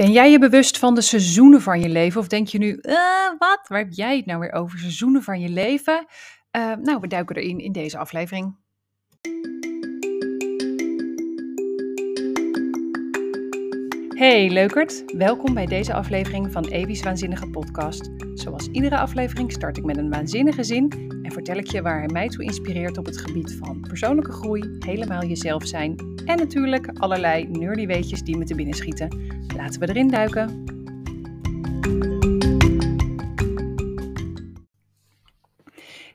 Ben jij je bewust van de seizoenen van je leven? Of denk je nu, "Eh, wat? Waar heb jij het nou weer over? Seizoenen van je leven? Eh, nou, we duiken erin in deze aflevering. Hey leukert, welkom bij deze aflevering van Evi's Waanzinnige Podcast. Zoals iedere aflevering start ik met een waanzinnige zin en vertel ik je waar hij mij toe inspireert op het gebied van persoonlijke groei, helemaal jezelf zijn en natuurlijk allerlei nerdy die me te binnen schieten. Laten we erin duiken.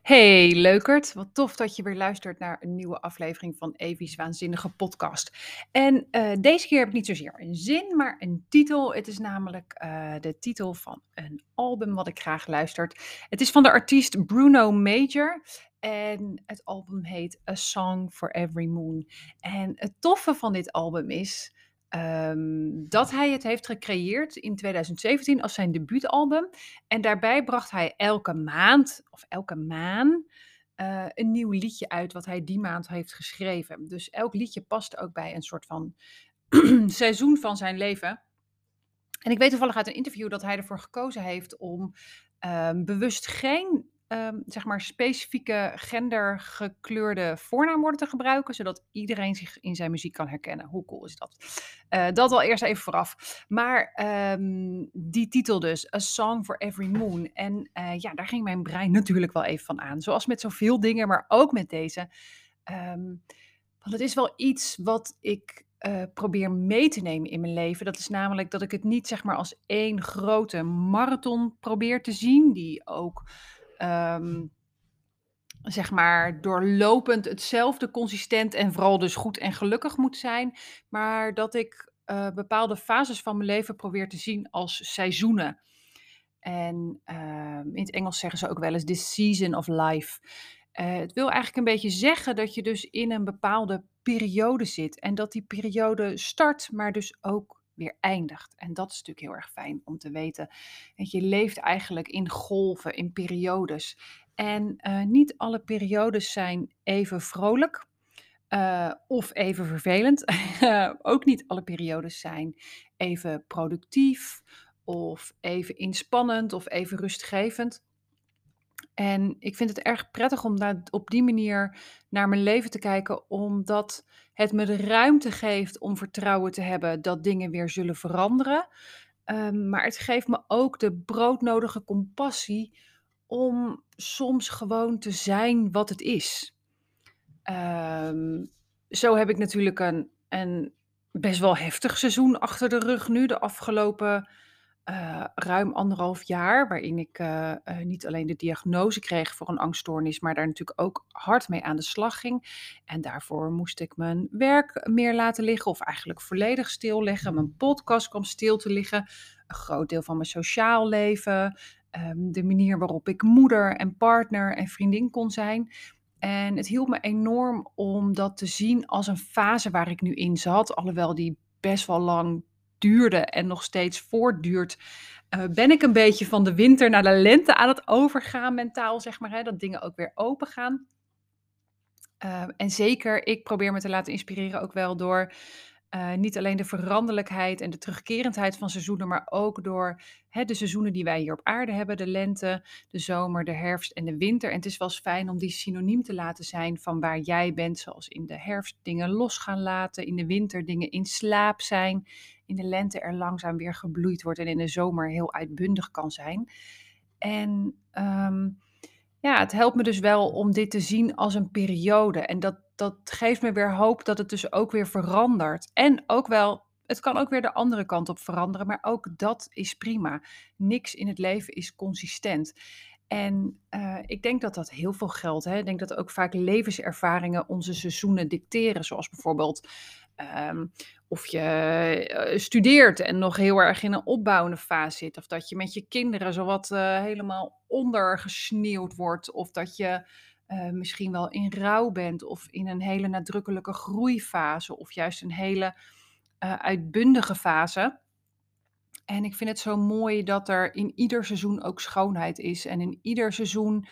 Hey leukert, wat tof dat je weer luistert naar een nieuwe aflevering van Evi's Waanzinnige Podcast. En eh, deze keer heb ik niet zozeer een zin, maar een titel. Het is namelijk eh, de titel van een album wat ik graag luister. Het is van de artiest Bruno Major. En het album heet A Song for Every Moon. En het toffe van dit album is Ehm, dat hij het heeft gecreëerd in 2017 als zijn debuutalbum. En daarbij bracht hij elke maand, of elke maan, uh, een nieuw liedje uit wat hij die maand heeft geschreven. Dus elk liedje past ook bij een soort van seizoen van zijn leven. En ik weet toevallig uit een interview dat hij ervoor gekozen heeft om um, bewust geen um, zeg maar specifieke gendergekleurde voornaamwoorden te gebruiken, zodat iedereen zich in zijn muziek kan herkennen. Hoe cool is dat? Uh, dat al eerst even vooraf. Maar um, die titel dus, A Song for Every Moon. En uh, ja, daar ging mijn brein natuurlijk wel even van aan. Zoals met zoveel dingen, maar ook met deze. Um, want het is wel iets wat ik uh, probeer mee te nemen in mijn leven. Dat is namelijk dat ik het niet zeg maar als één grote marathon probeer te zien, die ook um, zeg maar doorlopend hetzelfde, consistent en vooral dus goed en gelukkig moet zijn. Maar dat ik uh, bepaalde fases van mijn leven probeer te zien als seizoenen. En uh, in het Engels zeggen ze ook wel eens the season of life. Uh, het wil eigenlijk een beetje zeggen dat je dus in een bepaalde periode zit. En dat die periode start, maar dus ook weer eindigt. En dat is natuurlijk heel erg fijn om te weten. Dat je leeft eigenlijk in golven, in periodes. En uh, niet alle periodes zijn even vrolijk. Uh, of even vervelend. ook niet alle periodes zijn even productief of even inspannend of even rustgevend. En ik vind het erg prettig om op die manier naar mijn leven te kijken, omdat het me de ruimte geeft om vertrouwen te hebben dat dingen weer zullen veranderen. Um, maar het geeft me ook de broodnodige compassie om soms gewoon te zijn wat het is. Um, zo heb ik natuurlijk een, een best wel heftig seizoen achter de rug nu, de afgelopen uh, ruim anderhalf jaar, waarin ik uh, uh, niet alleen de diagnose kreeg voor een angststoornis, maar daar natuurlijk ook hard mee aan de slag ging. En daarvoor moest ik mijn werk meer laten liggen, of eigenlijk volledig stilleggen. Mijn podcast kwam stil te liggen. Een groot deel van mijn sociaal leven. Um, de manier waarop ik moeder en partner en vriendin kon zijn. En het hielp me enorm om dat te zien als een fase waar ik nu in zat, alhoewel die best wel lang duurde en nog steeds voortduurt, uh, ben ik een beetje van de winter naar de lente aan het overgaan mentaal, zeg maar. Hè, dat dingen ook weer open gaan. Uh, en zeker, ik probeer me te laten inspireren ook wel door uh, niet alleen de veranderlijkheid en de terugkerendheid van seizoenen, maar ook door hè, de seizoenen die wij hier op aarde hebben: de lente, de zomer, de herfst en de winter. En het is wel fijn om die synoniem te laten zijn van waar jij bent, zoals in de herfst dingen los gaan laten, in de winter dingen in slaap zijn, in de lente er langzaam weer gebloeid wordt en in de zomer heel uitbundig kan zijn. En um, ja, het helpt me dus wel om dit te zien als een periode. En dat, dat geeft me weer hoop dat het dus ook weer verandert. En ook wel, het kan ook weer de andere kant op veranderen, maar ook dat is prima. Niks in het leven is consistent. En uh, ik denk dat dat heel veel geldt. Hè? Ik denk dat ook vaak levenservaringen onze seizoenen dicteren. Zoals bijvoorbeeld um, of je uh, studeert en nog heel erg in een opbouwende fase zit. Of dat je met je kinderen zowat uh, helemaal ondergesneeuwd wordt. Of dat je uh, misschien wel in rouw bent. Of in een hele nadrukkelijke groeifase. Of juist een hele uitbundige fase. En ik vind het zo mooi dat er in ieder seizoen ook schoonheid is. En in ieder seizoen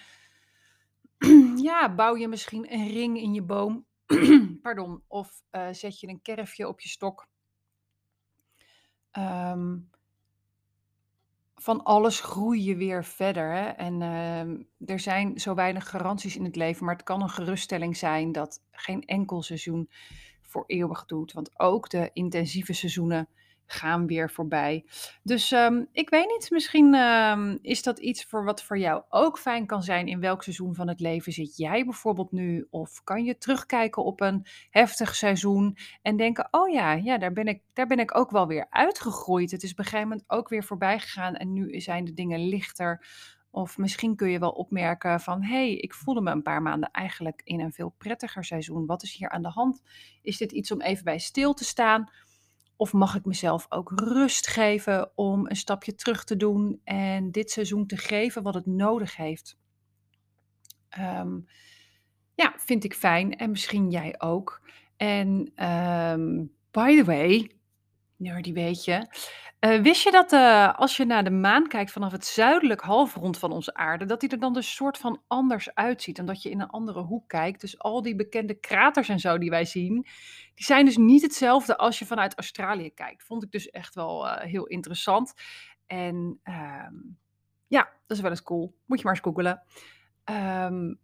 ja, bouw je misschien een ring in je boom. Pardon. Of uh, zet je een kerfje op je stok. ehm, van alles groei je weer verder. Hè? En ehm, er zijn zo weinig garanties in het leven, maar het kan een geruststelling zijn dat geen enkel seizoen voor eeuwig doet. Want ook de intensieve seizoenen gaan weer voorbij. Dus ehm, ik weet niet, misschien ehm, is dat iets voor wat voor jou ook fijn kan zijn. In welk seizoen van het leven zit jij bijvoorbeeld nu? Of kan je terugkijken op een heftig seizoen en denken: oh ja, ja daar, ben ik, daar ben ik ook wel weer uitgegroeid. Het is op een gegeven moment ook weer voorbij gegaan en nu zijn de dingen lichter. Of misschien kun je wel opmerken van, hé, hey, ik voelde me een paar maanden eigenlijk in een veel prettiger seizoen. Wat is hier aan de hand? Is dit iets om even bij stil te staan? Of mag ik mezelf ook rust geven om een stapje terug te doen en dit seizoen te geven wat het nodig heeft? Ehm, ja, vind ik fijn en misschien jij ook. En um, by the way, nerdy weet je. Uh, wist je dat uh, als je naar de maan kijkt vanaf het zuidelijk halfrond van onze aarde, dat die er dan dus soort van anders uitziet en dat je in een andere hoek kijkt? Dus al die bekende kraters en zo die wij zien, die zijn dus niet hetzelfde als je vanuit Australië kijkt. Vond ik dus echt wel uh, heel interessant. En ehm, ja, dat is wel eens cool. Moet je maar eens googelen. Um,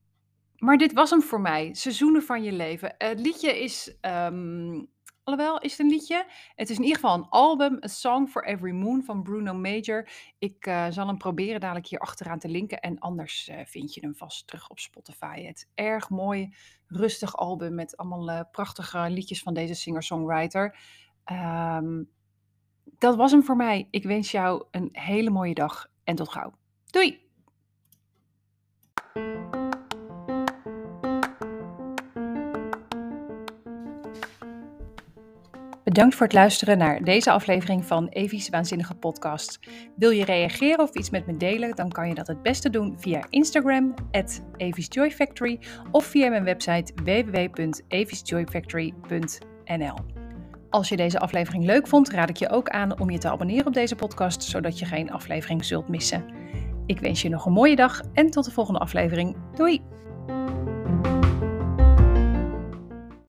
maar dit was hem voor mij. Seizoenen van je leven. Het liedje is um, Alhoewel, is het een liedje? Het is in ieder geval een album, A Song for Every Moon van Bruno Major. Ik uh, zal hem proberen dadelijk hier achteraan te linken. En anders uh, vind je hem vast terug op Spotify. Het erg mooi, rustig album met allemaal uh, prachtige liedjes van deze singer-songwriter. Um, dat was hem voor mij. Ik wens jou een hele mooie dag en tot gauw. Doei! Bedankt voor het luisteren naar deze aflevering van Evie's Waanzinnige Podcast. Wil je reageren of iets met me delen, dan kan je dat het beste doen via Instagram, at Joy Factory, of via mijn website www.eviesjoyfactory.nl. Als je deze aflevering leuk vond, raad ik je ook aan om je te abonneren op deze podcast, zodat je geen aflevering zult missen. Ik wens je nog een mooie dag en tot de volgende aflevering. Doei!